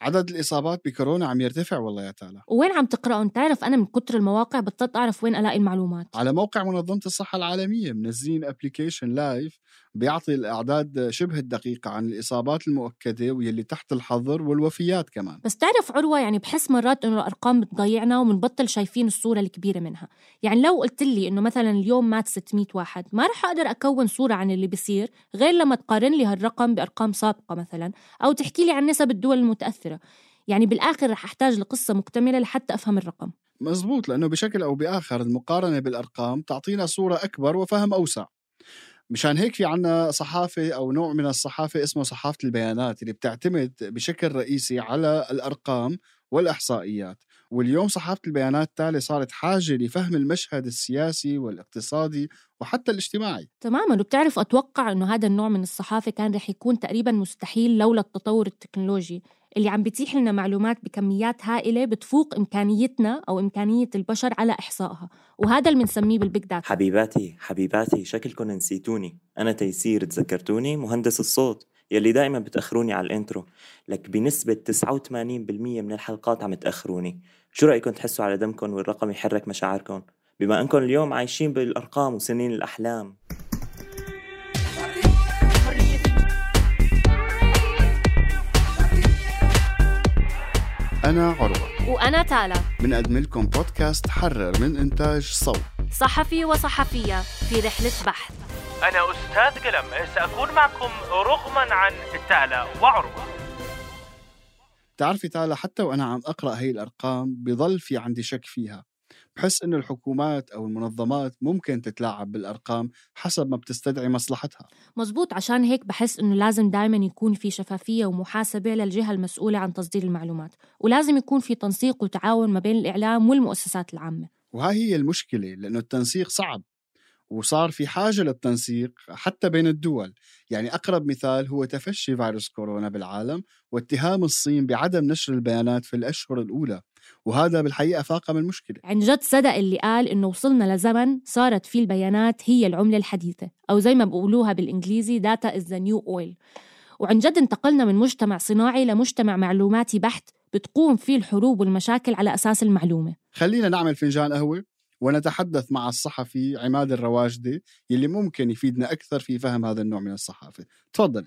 عدد الإصابات بكورونا عم يرتفع والله يا تالا وين عم تقرأهم؟ تعرف أنا من كتر المواقع بطلت أعرف وين ألاقي المعلومات على موقع منظمة الصحة العالمية منزلين application live بيعطي الأعداد شبه الدقيقة عن الإصابات المؤكدة واللي تحت الحظر والوفيات كمان. بس تعرف عروة يعني بحس مرات إنه الأرقام بتضيعنا ومنبطل شايفين الصورة الكبيرة منها. يعني لو قلت لي إنه مثلا اليوم مات 600 واحد ما رح أقدر أكون صورة عن اللي بيصير غير لما تقارن لي هالرقم بأرقام سابقة مثلا أو تحكي لي عن نسب الدول المتأثرة. يعني بالآخر رح أحتاج لقصة مكتملة لحتى أفهم الرقم. مزبوط لأنه بشكل أو بآخر المقارنة بالأرقام تعطينا صورة أكبر وفهم أوسع. مشان هيك في عنا صحافة أو نوع من الصحافة اسمه صحافة البيانات اللي بتعتمد بشكل رئيسي على الأرقام والإحصائيات. واليوم صحافة البيانات تالي صارت حاجة لفهم المشهد السياسي والاقتصادي وحتى الاجتماعي. تماما. وبتعرف أتوقع أنه هذا النوع من الصحافة كان رح يكون تقريبا مستحيل لولا التطور التكنولوجي. اللي عم بيتيح لنا معلومات بكميات هائلة بتفوق إمكانيتنا أو إمكانية البشر على إحصائها. وهذا اللي بنسميه بال big data. حبيباتي حبيباتي شكلكم نسيتوني. أنا تيسير تذكرتوني؟ مهندس الصوت. يلي دائما بتأخروني على ال intro. لك بنسبة 89% من الحلقات عم تأخروني. شو رأيكم تحسوا على دمكم والرقم يحرك مشاعركم؟ بما أنكم اليوم عايشين بالأرقام وسنين الأحلام. أنا عروة. وأنا تالا. بنقدم لكم بودكاست حرر من إنتاج صوت. صحفي وصحفية في رحلة بحث. أنا أستاذ قلم سأكون معكم رغما عن تالا وعروة. تعرفي تالا حتى وأنا عم أقرأ هي الأرقام بضل في عندي شك فيها. بحس إنه الحكومات أو المنظمات ممكن تتلاعب بالأرقام حسب ما بتستدعي مصلحتها. مزبوط عشان هيك بحس إنه لازم دائما يكون في شفافية ومحاسبة للجهة المسؤولة عن تصدير المعلومات ولازم يكون في تنسيق وتعاون ما بين الإعلام والمؤسسات العامة. وهي هي المشكلة لأنه التنسيق صعب. وصار في حاجة للتنسيق حتى بين الدول. يعني أقرب مثال هو تفشي فيروس كورونا بالعالم واتهام الصين بعدم نشر البيانات في الأشهر الأولى وهذا بالحقيقة فاقم المشكلة عن جد صدق اللي قال إنه وصلنا لزمن صارت فيه البيانات هي العملة الحديثة أو زي ما بقولوها بالإنجليزي data is the new oil. وعن جد انتقلنا من مجتمع صناعي لمجتمع معلوماتي بحت بتقوم فيه الحروب والمشاكل على أساس المعلومة. خلينا نعمل فنجان قهوة. ونتحدث مع الصحفي عماد الرواجدي يلي ممكن يفيدنا أكثر في فهم هذا النوع من الصحافة. تفضل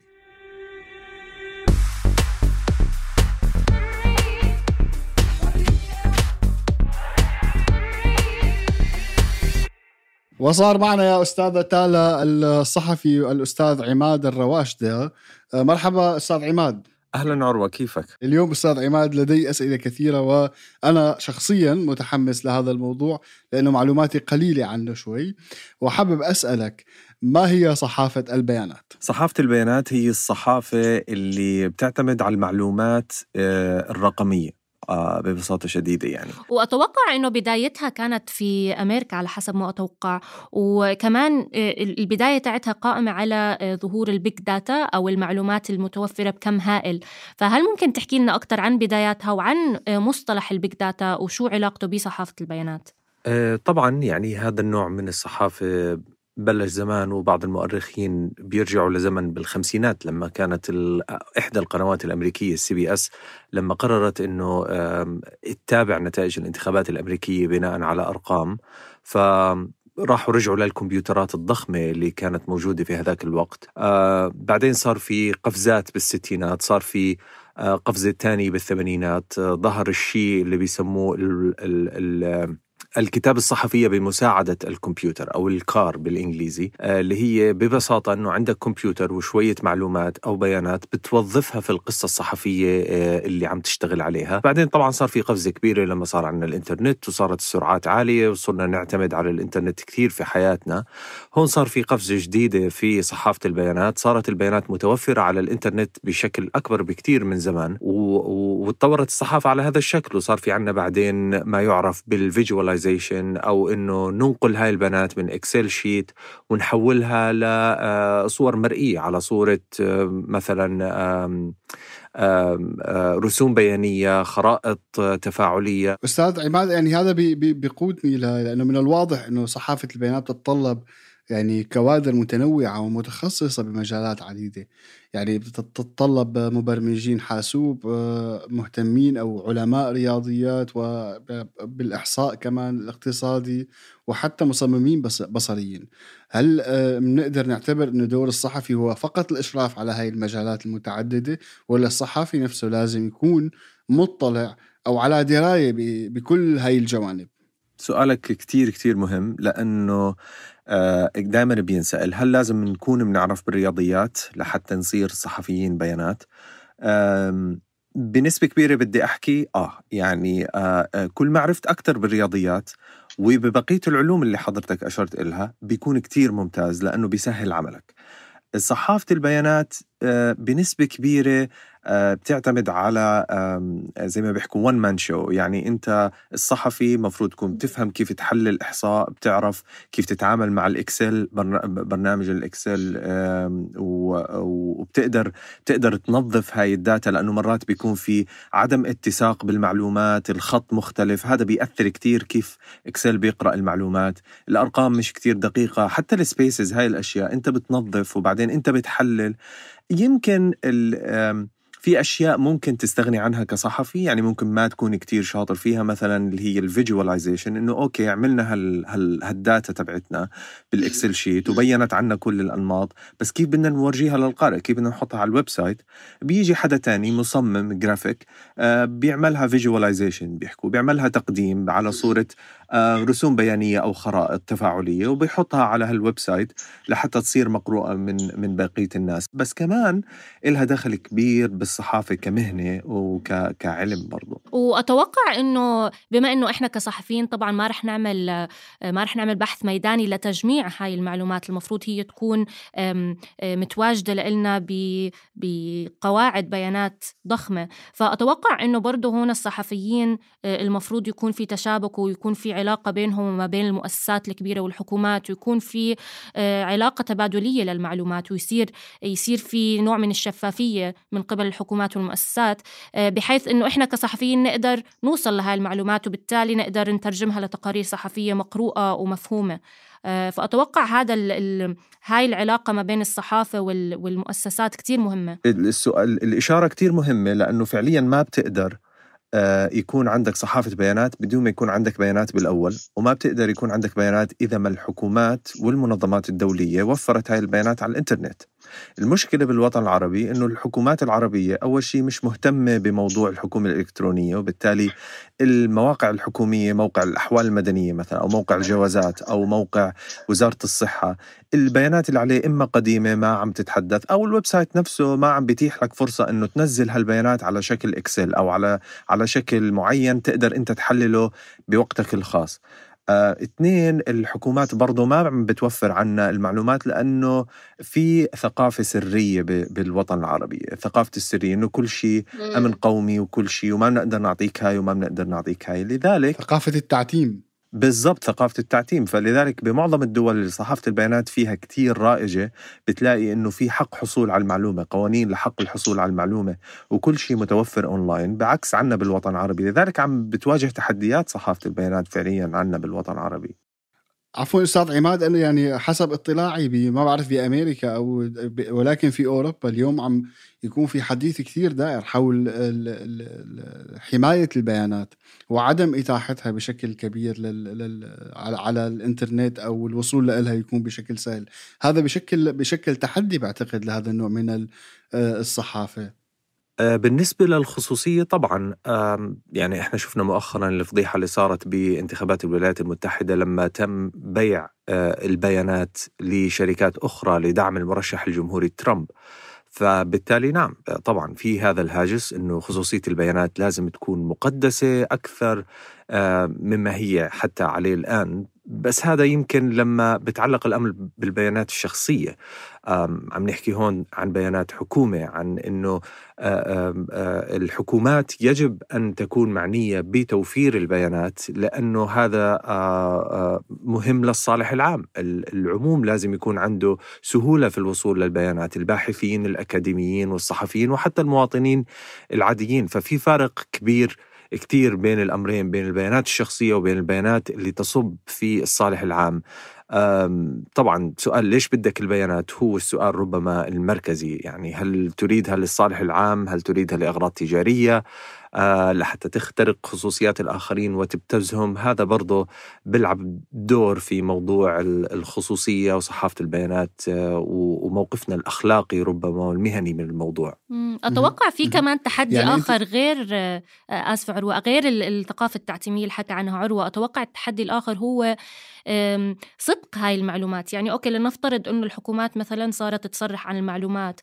وصار معنا يا أستاذة تالا الصحفي الأستاذ عماد الرواشدة مرحبا أستاذ عماد. أهلا عروة كيفك؟ اليوم أستاذ عماد لدي أسئلة كثيرة وأنا شخصيا متحمس لهذا الموضوع لأنه معلوماتي قليلة عنه شوي وحابب أسألك ما هي صحافة البيانات؟ صحافة البيانات هي الصحافة اللي بتعتمد على المعلومات آه، الرقمية آه ببساطة شديدة يعني. وأتوقع أنه بدايتها كانت في أمريكا على حسب ما أتوقع. وكمان آه، البداية تاعتها قائمة على آه، ظهور ال big data أو المعلومات المتوفرة بكم هائل. فهل ممكن تحكي لنا أكثر عن بداياتها وعن آه، مصطلح ال big data وشو علاقته بصحافة البيانات؟ طبعا يعني هذا النوع من الصحافة بلش زمان وبعض المؤرخين بيرجعوا لزمن بالخمسينات لما كانت إحدى القنوات الأمريكية ال CBS لما قررت إنه تتابع نتائج الانتخابات الأمريكية بناء على أرقام. ف راحوا رجعوا للكمبيوترات الضخمة اللي كانت موجودة في هذاك الوقت. آه بعدين صار في قفزات بالستينات صار في آه قفزة تانية بالثمانينات. آه ظهر الشيء اللي بيسموه ال ال ال الكتاب الصحفية بمساعدة الكمبيوتر أو الكار بالإنجليزي آه، اللي هي ببساطة أنه عندك كمبيوتر وشوية معلومات أو بيانات بتوظفها في القصة الصحفية آه، اللي عم تشتغل عليها. بعدين طبعا صار في قفزة كبيرة لما صار عندنا الإنترنت وصارت السرعات عالية وصرنا نعتمد على الإنترنت كثير في حياتنا. هون صار في قفزة جديدة في صحافة البيانات. صارت البيانات متوفرة على الإنترنت بشكل أكبر بكثير من زمان وتطورت الصحافة على هذا الشكل. وصار في عندنا بعدين ما يعرف بال visualization visualization أو إنه ننقل هاي البيانات من Excel sheet ونحولها لصور آه، مرئية على صورة آه، مثلا آه، رسوم بيانية خرائط تفاعلية. أستاذ عماد يعني هذا بيقودني لأنه من الواضح إنه صحافة البيانات تتطلب يعني كوادر متنوعة ومتخصصة بمجالات عديدة. يعني بتتطلب مبرمجين حاسوب آه، مهتمين أو علماء رياضيات وبالإحصاء كمان الاقتصادي وحتى مصممين بصريين. هل آه، بنقدر نعتبر أنه دور الصحفي هو فقط الإشراف على هاي المجالات المتعددة ولا الصحفي نفسه لازم يكون مطلع أو على دراية بكل هاي الجوانب؟ سؤالك كتير كتير مهم لأنه دائما بينسأل هل لازم نكون بنعرف بالرياضيات لحتى نصير صحفيين بيانات؟ بنسبة كبيرة بدي أحكي آه يعني آه, آه، كل ما عرفت أكثر بالرياضيات وببقية العلوم اللي حضرتك أشرت إلها بيكون كتير ممتاز لأنه بيسهل عملك. صحافة البيانات آه، بنسبة كبيرة آه، بتعتمد على زي ما بيحكوا one man show يعني انت الصحفي مفروض تكون بتفهم كيف تحلل إحصاء بتعرف كيف تتعامل مع ال Excel برنامج ال Excel وبتقدر بتقدر تنظف هاي ال data لأنه مرات بيكون في عدم اتساق بالمعلومات الخط مختلف. هذا بيأثر كتير كيف Excel بيقرأ المعلومات. الأرقام مش كتير دقيقة. حتى ال spaces هاي الأشياء انت بتنظف وبعدين انت بتحلل. يمكن في أشياء ممكن تستغني عنها كصحفي؟ يعني ممكن ما تكون كتير شاطر فيها مثلا اللي هي ال visualization إنه okay عملنا هال هال هال data تبعتنا بال Excel sheet وبينت عنا كل الأنماط بس كيف بدنا نورجيها للقارئ؟ كيف بدنا نحطها على ال website؟ بيجي حدا تاني مصمم جرافيك آه بيعملها visualization بيحكوا بيعملها تقديم على صورة رسوم بيانية أو خرائط تفاعلية وبيحطها على هال website لحتى تصير مقروءة من من بقية الناس. بس كمان إلها دخل كبير بالصحافة كمهنة وكعلم برضو. وأتوقع إنه بما إنه إحنا كصحفيين طبعا ما رح نعمل ما رح نعمل بحث ميداني لتجميع هاي المعلومات المفروض هي تكون متواجدة لنا بقواعد بيانات ضخمة. فأتوقع إنه برضو هون الصحفيين المفروض يكون في تشابك ويكون في علاقة بينهم وما بين المؤسسات الكبيرة والحكومات ويكون في علاقة تبادلية للمعلومات ويصير يصير في نوع من الشفافية من قبل الحكومات والمؤسسات آه، بحيث أنه إحنا كصحفيين نقدر نوصل لهاي المعلومات وبالتالي نقدر نترجمها لتقارير صحفية مقروءة ومفهومة. آه، فأتوقع هذا ال هاي العلاقة ما بين الصحافة والمؤسسات كتير مهمة. السؤال الإشارة كتير مهمة لأنه فعليا ما بتقدر آه، يكون عندك صحافة بيانات بدون ما يكون عندك بيانات بالأول وما بتقدر يكون عندك بيانات إذا ما الحكومات والمنظمات الدولية وفرت هاي البيانات على الإنترنت. المشكلة بالوطن العربي أنه الحكومات العربية أول شيء مش مهتمة بموضوع الحكومة الإلكترونية وبالتالي المواقع الحكومية موقع الأحوال المدنية مثلا أو موقع الجوازات أو موقع وزارة الصحة البيانات اللي عليه إما قديمة ما عم تتحدث أو ال website نفسه ما عم بيتيح لك فرصة أنه تنزل هالبيانات على شكل Excel أو على على شكل معين تقدر أنت تحلله بوقتك الخاص. اثنين الحكومات برضو ما عم بتوفر عنا المعلومات لأنه في ثقافة سرية بالوطن العربي. ثقافة السرية إنه كل شيء أمن قومي وكل شيء وما بنقدر نعطيك هاي وما بنقدر نعطيك هاي. لذلك ثقافة التعتيم. بالضبط ثقافة التعتيم. فلذلك بمعظم الدول اللي صحافة البيانات فيها كتير رائجة بتلاقي إنه في حق حصول على المعلومة قوانين لحق الحصول على المعلومة وكل شيء متوفر أونلاين بعكس عنا بالوطن العربي. لذلك عم بتواجه تحديات صحافة البيانات فعليا عنا بالوطن العربي. عفوا أستاذ عماد انه يعني حسب اطلاعي ما بعرف بأمريكا أو ولكن في أوروبا اليوم عم يكون في حديث كثير دائر حول حماية البيانات وعدم إتاحتها بشكل كبير لل على الإنترنت أو الوصول لها يكون بشكل سهل. هذا بشكل بشكل تحدي بعتقد لهذا النوع من الصحافه آه، بالنسبة للخصوصية طبعا يعني إحنا شفنا مؤخرا الفضيحة اللي صارت بانتخابات الولايات المتحدة لما تم بيع آه، البيانات لشركات أخرى لدعم المرشح الجمهوري ترامب. فبالتالي نعم طبعا في هذا الهاجس إنه خصوصية البيانات لازم تكون مقدسة أكثر آه، مما هي حتى عليه الآن. بس هذا يمكن لما بتعلق الأمر بالبيانات الشخصية. عم نحكي هون عن بيانات حكومة عن إنه الحكومات يجب أن تكون معنية بتوفير البيانات لأنه هذا مهم للصالح العام، العموم لازم يكون عنده سهولة في الوصول للبيانات، الباحثين، الأكاديميين والصحفيين وحتى المواطنين العاديين، ففي فارق كبير كتير بين الأمرين بين البيانات الشخصية وبين البيانات اللي تصب في الصالح العام. طبعا سؤال ليش بدك البيانات؟ هو السؤال ربما المركزي. يعني هل تريدها للصالح العام هل تريدها لأغراض تجارية؟ لحتى تخترق خصوصيات الآخرين وتبتزهم. هذا برضه بيلعب دور في موضوع ال- الخصوصية وصحافة البيانات آه، و- وموقفنا الأخلاقي ربما والمهني من الموضوع. مم، أتوقع في. كمان تحدي يعني آخر غير آه، آه، آسف عروة غير ال- الثقافة التعتيمية اللي حكى عنها عروة. أتوقع التحدي الآخر هو صدق هاي المعلومات. يعني أوكي لنفترض إنه الحكومات مثلا صارت تصرح عن المعلومات.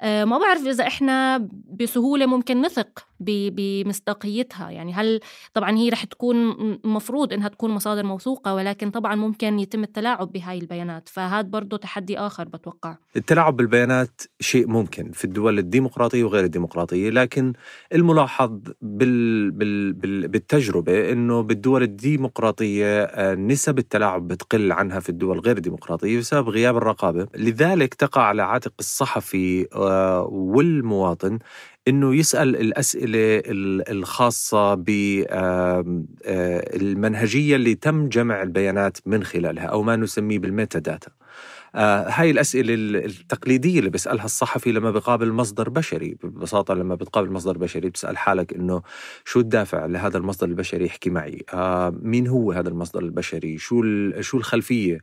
آه، ما بعرف إذا إحنا بسهولة ممكن نثق بمصداقيتها. يعني هل طبعا هي رح تكون مفروض إنها تكون مصادر موثوقة ولكن طبعا ممكن يتم التلاعب بهاي البيانات. فهذا برضه تحدي آخر بتوقع. التلاعب بالبيانات شيء ممكن في الدول الديمقراطية وغير الديمقراطية لكن الملاحظ بال بال بال بالتجربة أنه بالدول الديمقراطية آه، نسب التلاعب بتقل عنها في الدول غير الديمقراطية بسبب غياب الرقابة. لذلك تقع على عاتق الصحفي آه، والمواطن إنه يسأل الأسئلة ال- الخاصة بالمنهجيه اللي تم جمع البيانات من خلالها أو ما نسميه بال metadata آه، هاي الأسئلة ال- التقليدية اللي بيسألها الصحفي لما بيقابل مصدر بشري ببساطة لما بتقابل مصدر بشري بتسأل حالك إنه شو الدافع لهذا المصدر البشري؟ يحكي معي. آه، مين هو هذا المصدر البشري؟ شو شو الخلفية؟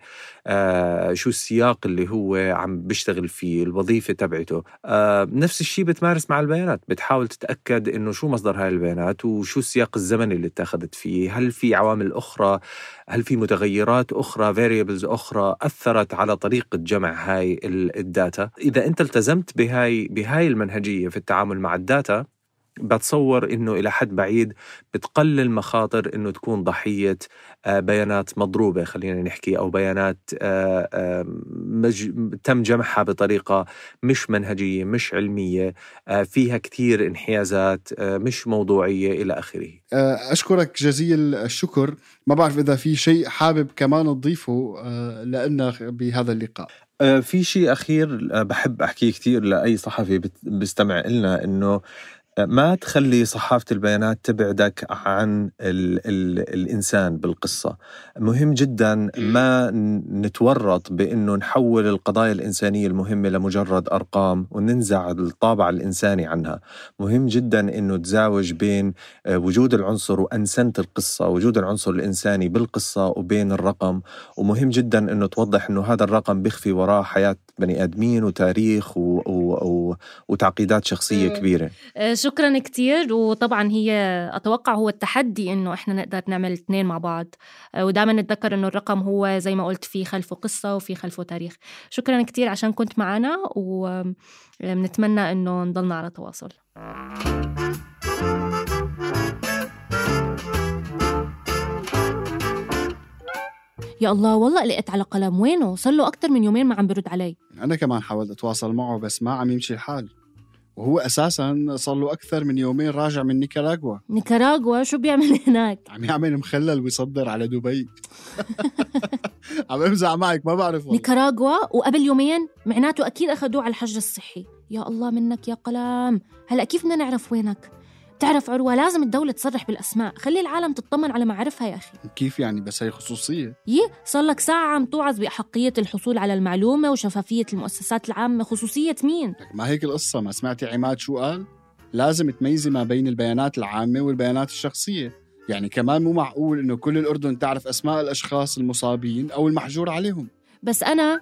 آه، شو السياق اللي هو عم بيشتغل فيه؟ الوظيفة تبعته؟ آه، نفس الشيء بتمارس مع البيانات. بتحاول تتأكد إنه شو مصدر هاي البيانات وشو السياق الزمني اللي اتخذت فيه؟ هل في عوامل أخرى؟ هل في متغيرات أخرى variables أخرى أثرت على طريقة جمع هاي ال- ال data؟ إذا أنت التزمت بهاي بهاي المنهجية في التعامل مع ال data بتصور إنه إلى حد بعيد بتقلل مخاطر إنه تكون ضحية آه، بيانات مضروبة خلينا نحكي أو بيانات آه، مج... تم جمعها بطريقة مش منهجية مش علمية آه، فيها كثير انحيازات مش موضوعية إلى آخره. أشكرك جزيل الشكر. ما بعرف إذا في شيء حابب كمان تضيفه لنا بهذا اللقاء. في شيء أخير آه، بحب أحكيه كثير لأي صحفي بت- بيستمع لنا إنه آه، ما تخلي صحافة البيانات تبعدك عن ال ال الإنسان بالقصة. مهم جدا ما نتورط بأنه نحول القضايا الإنسانية المهمة لمجرد أرقام وننزع الطابع الإنساني عنها. مهم جدا أنه تزاوج بين آه، وجود العنصر وأنسنة القصة وجود العنصر الإنساني بالقصة وبين الرقم. ومهم جدا إنه توضح إنه هذا الرقم بيخفي وراه حياة بني آدمين وتاريخ و... و... و... وتعقيدات شخصية مم. كبيرة. آه، شكرا كتير. وطبعا هي أتوقع هو التحدي إنه إحنا نقدر نعمل اثنين مع بعض. آه، ودائما نتذكر إنه الرقم هو زي ما قلت في خلفه قصة وفي خلفه تاريخ. شكرا كتير عشان كنت معنا ونتمنى إنه نضلنا على تواصل. يا الله والله لقيت على قلم. وينه؟ صار له أكثر من يومين ما عم برد علي. أنا كمان حاولت أتواصل معه بس ما عم يمشي الحال. وهو أساسا صار له أكثر من يومين راجع من نيكاراغوا. نيكاراغوا؟ شو بيعمل هناك؟ عم يعمل مخلل ويصدر على دبي. عم امزح معك ما بعرف والله. نيكاراغوا؟ وقبل يومين معناته أكيد أخذوه على الحجر الصحي. يا الله منك يا قلم هلا كيف بدنا نعرف وينك؟ بتعرف عروة لازم الدولة تصرح بالأسماء. خلي العالم تطمن على معارفها يا أخي. كيف يعني؟ بس هي خصوصية. يي صار لك ساعة عم توعظ بأحقية الحصول على المعلومة وشفافية المؤسسات العامة. خصوصية مين؟ لك ما هيك القصة. ما سمعتي عماد شو قال؟ لازم تميزي ما بين البيانات العامة والبيانات الشخصية. يعني كمان مو معقول إنه كل الأردن تعرف أسماء الأشخاص المصابين أو المحجور عليهم. بس أنا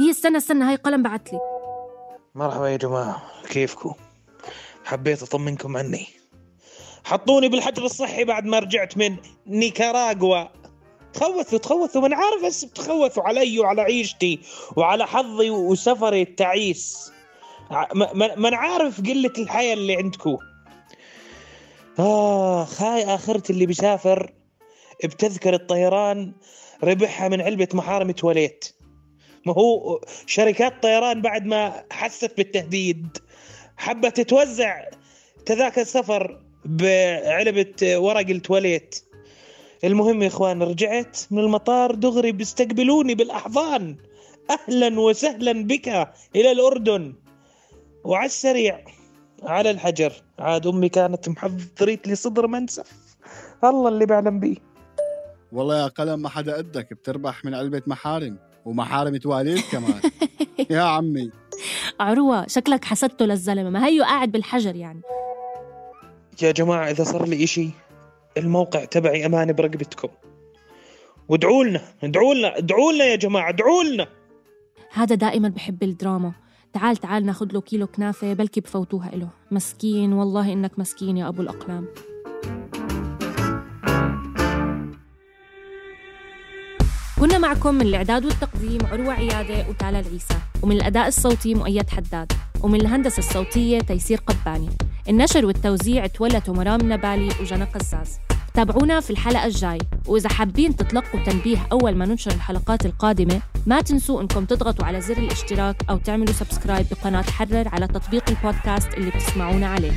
هي استنى استنى هاي قلم بعت لي. مرحبا يا جماعة. كيفكم؟ حبيت أطمنكم عني. حطوني بالحجر الصحي بعد ما رجعت من نيكاراغوا. تخوثوا تخوثوا من عارف بس بتخوثوا علي وعلى عيشتي وعلى حظي وسفري التعيس. ما- أنا عارف قلة الحياة اللي عندكم آخ هاي آخرتي اللي بيسافر بتذكر الطيران ربحها من علبة محارم تواليت. ما هو شركات طيران بعد ما حست بالتهديد. حبت توزع تذاكر سفر بعلبة ورق التواليت. المهم يا إخوان رجعت من المطار دغري بيستقبلوني بالأحضان. أهلا وسهلا بك إلى الأردن. وعلى السريع على الحجر. عاد أمي كانت محضريت لي صدر منسف. الله اللي بعلم بيه والله يا قلم ما حدا قدك بتربح من علبة محارم. ومحارم تواليت كمان. يا عمي. عروة شكلك حسدته للزلمة. ما هيو قاعد بالحجر يعني. يا جماعة إذا صار لي إشي الموقع تبعي أمانة برقبتكم. وادعوا لنا ادعوا لنا ادعوا لنا يا جماعة ادعوا لنا. هذا دائما بحب الدراما. تعال تعال ناخد له كيلو كنافة بلكي بفوتوها إله. مسكين والله إنك مسكين يا أبو الأقلام. كنا معكم من الإعداد والتقديم عروة عيادة وتالا العيسى ومن الأداء الصوتي مؤيد حداد ومن الهندسة الصوتية تيسير قباني. النشر والتوزيع تولته مرام نبالي وجنى قزاز. تابعونا في الحلقة الجاي. وإذا حابين تتلقوا تنبيه أول ما ننشر الحلقات القادمة ما تنسوا إنكم تضغطوا على زر الاشتراك أو تعملوا subscribe بقناة حرر على تطبيق البودكاست اللي بتسمعونا عليه.